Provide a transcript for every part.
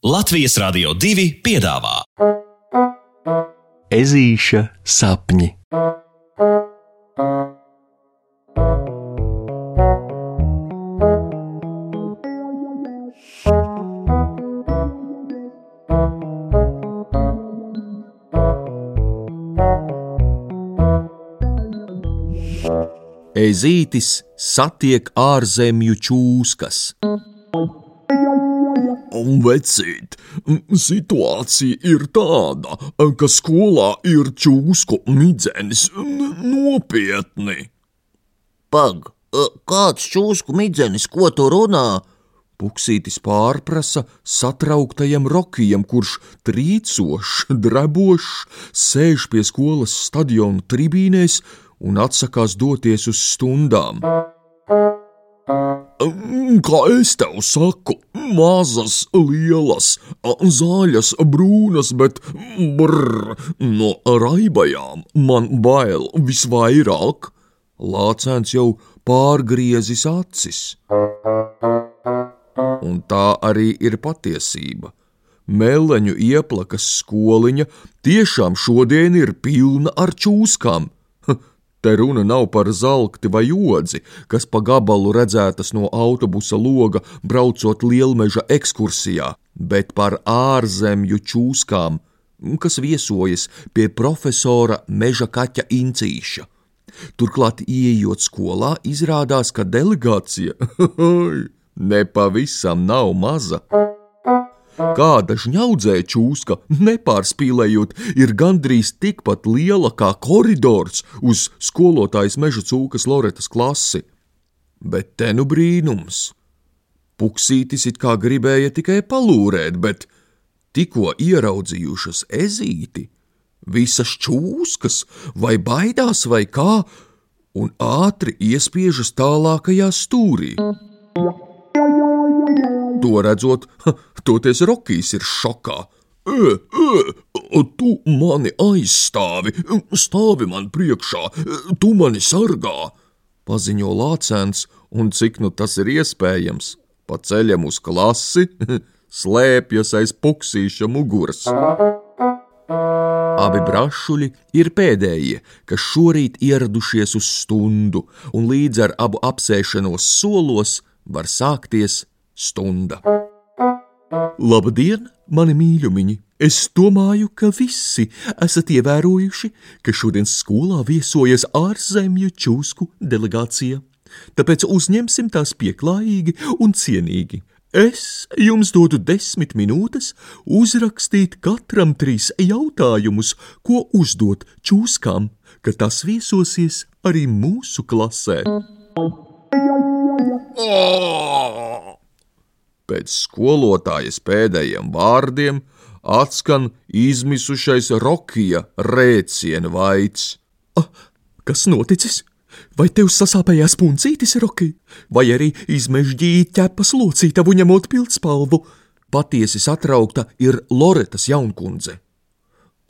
Latvijas Rādio 2 piedāvā Ezīša sapņi. Ezītis satiek ārzemju čūskas. Vecīt, situācija ir tāda, ka skolā ir čūsku midzenis nopietni. Pag, kāds čūsku midzenis, ko tu runā? Puksītis pārprasa satrauktajam rokijam, kurš trīcošs, drebošs, sēž pie skolas stadiona tribīnēs un atsakās doties uz stundām. Kā es tev saku, mazas, lielas, zaļas, brūnas, bet brr, no raibajām man bail visvairāk. Lācēns jau pārgriezis acis. Un tā arī ir patiesība. Meleņu ieplakas skoliņa tiešām šodien ir pilna ar čūskām. Te runa nav par zelti vai odzi, kas pa gabalu redzētas no autobusa loga, braucot lielmeža ekskursijā, bet par ārzemju čūskām, kas viesojas pie profesora Meža kaķa incīša. Turklāt, ieejot skolā, izrādās, ka delegācija nepavisam nav maza. Kāda žņaudzēja čūska, nepārspīlējot, ir gandrīz tikpat liela kā koridors uz skolotājas meža cūkas Loretas klasi. Bet te nu brīnums! Puksītis it kā gribēja tikai palūrēt, bet tikko ieraudzījušas ezīti, visas čūskas vai baidās vai kā, un ātri iespiežas tālākajā stūrī. To redzot, toties Rokijs ir šokā. E, e, tu mani aizstāvi, stāvi man priekšā, tu mani sargā, paziņo lācēns, un cik nu tas ir iespējams, pa ceļam uz klasi, slēpjas aiz puksīša muguras. Abi brašuļi ir pēdējie, kas šorīt ieradušies uz stundu, un līdz ar abu apsēšanos solos var sākties stunda. Labdien, mani mīļumiņi! Es domāju, ka visi esat ievērojuši, ka šodien skolā viesojas ārzemju čūsku delegācija. Tāpēc uzņemsim tās pieklājīgi un cienīgi. Es jums dodu desmit minūtes uzrakstīt katram trīs jautājumus, ko uzdot čūskām, ka tas viesosies arī mūsu klasē. Pēc skolotājas pēdējiem vārdiem atskan izmisušais Rokija rēciena vaids. Ah, kas noticis? Vai tev sasāpējās puncītis, Roki? Vai arī izmežģīja ķepas locītavu ņemot pildspalvu? Patiesi satraukta ir Loretas jaunkundze.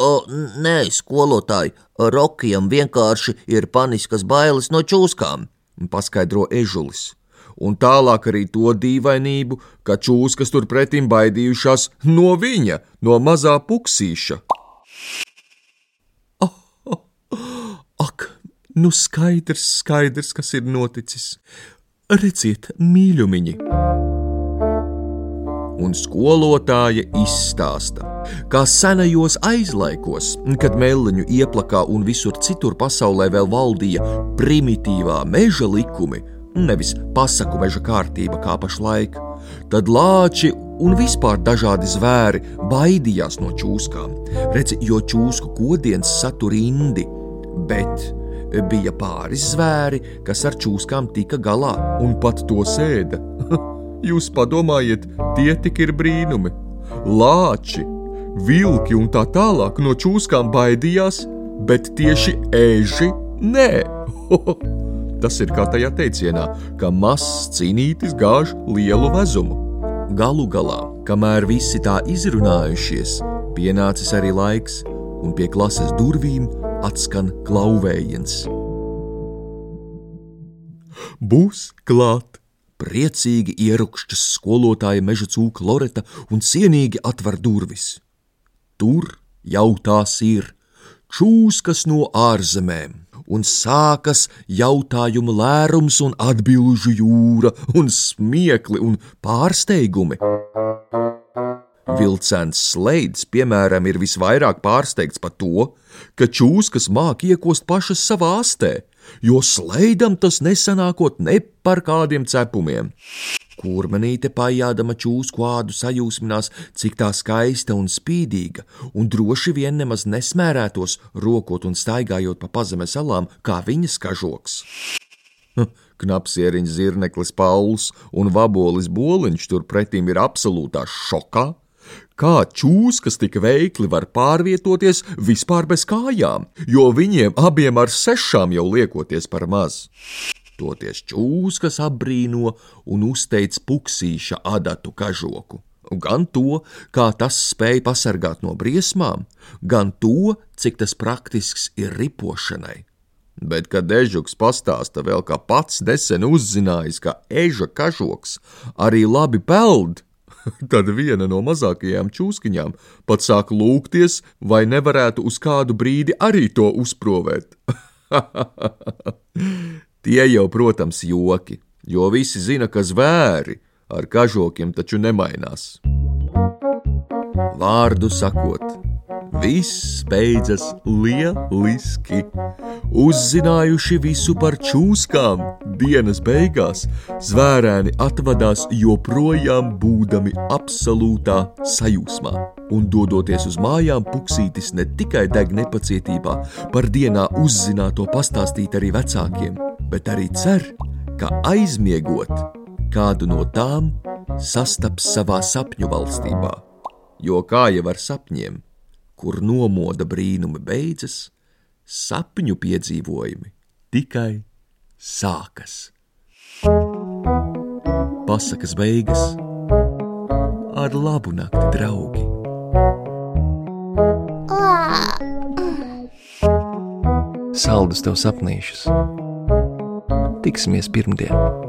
O, nē, skolotāji, Rokijam vienkārši ir paniskas bailes no čūskām, paskaidro ežulis un tālāk arī to dīvainību, ka čūskas turpretim baidījušās no viņa, no mazā puksīša. Oh, oh, ak, nu skaidrs, skaidrs, kas ir noticis. Redziet, mīļumiņi! Un skolotāja izstāsta, kā senajos aizlaikos, kad meliņu ieplakā un visur citur pasaulē vēl valdīja primitīvā meža likumi, nevis pasaku meža kārtība kā pašlaik. Tad lāči un vispār dažādi zvēri baidījās no čūskām, redzi, jo čūsku kodiens satur indi, bet bija pāris zvēri, kas ar čūskām tika galā un pat to sēda. Jūs padomājiet, tie tik ir brīnumi. Lāči, vilki un tā tālāk no čūskām baidījās, bet tieši eži nē. Tas ir kā tajā teicienā, ka mazs cīnītis gāž lielu vezumu. Galu galā, kamēr visi tā izrunājušies, pienācis arī laiks, un pie klases durvīm atskan klauvējiens. Būs klāt, priecīgi ierukšķas skolotāja meža cūka Loreta un cienīgi atver durvis. Tur jau tās ir čūskas no ārzemēm, un sākas jautājumu lērums un atbilžu jūra, un smiekli un pārsteigumi. Vilcēns slēdz, piemēram, ir visvairāk pārsteigts par to, ka čūskas māk iekost pašas savā astē, jo slēdam tas nesanākot ne par kādiem cepumiem. Kurmenīte pajādama čūsku ādu sajūsminās, cik tā skaista un spīdīga, un droši vien nemaz nesmērētos, rokot un staigājot pa pazemes salām, kā viņas kažoks. Knapsieriņš zirneklis Pauls un vabolis Boliņš turpretīm ir absolūtā šokā kā čūskas tik veikli var pārvietoties vispār bez kājām, jo viņiem abiem ar sešām jau liekoties par maz. Toties čūskas apbrīno un uzteic puksīša adatu kažoku. Gan to, kā tas spēj pasargāt no briesmām, gan to, cik tas praktisks ir ripošanai. Bet, kad ežuks pastāsta vēl, ka pats nesen uzzinājis, ka eža kažoks arī labi peld, Tad viena no mazākajām čūskiņām pat sāk lūgties, vai nevarētu uz kādu brīdi arī to uzprovēt. Tie jau, protams, joki, jo visi zina, ka zvēri ar kažokiem taču nemainās. Vārdu sakot, Viss beidzas lieliski. Uzzinājuši visu par čūskām, dienas beigās zvērēni atvadās joprojām būdami absolūtā sajūsmā. Un dodoties uz mājām, puksītis ne tikai deg nepacietībā par dienā uzzināto pastāstīt arī vecākiem, bet arī cer, ka aizmiegot kādu no tām sastaps savā sapņu valstībā. Jo kā jau ar sapņiem, kur nomoda brīnumi beidzas, sapņu piedzīvojumi tikai sākas. Pasakas beigas ar labu nakti, draugi! Saldus tev sapnīšus! Tiksimies pirmdien!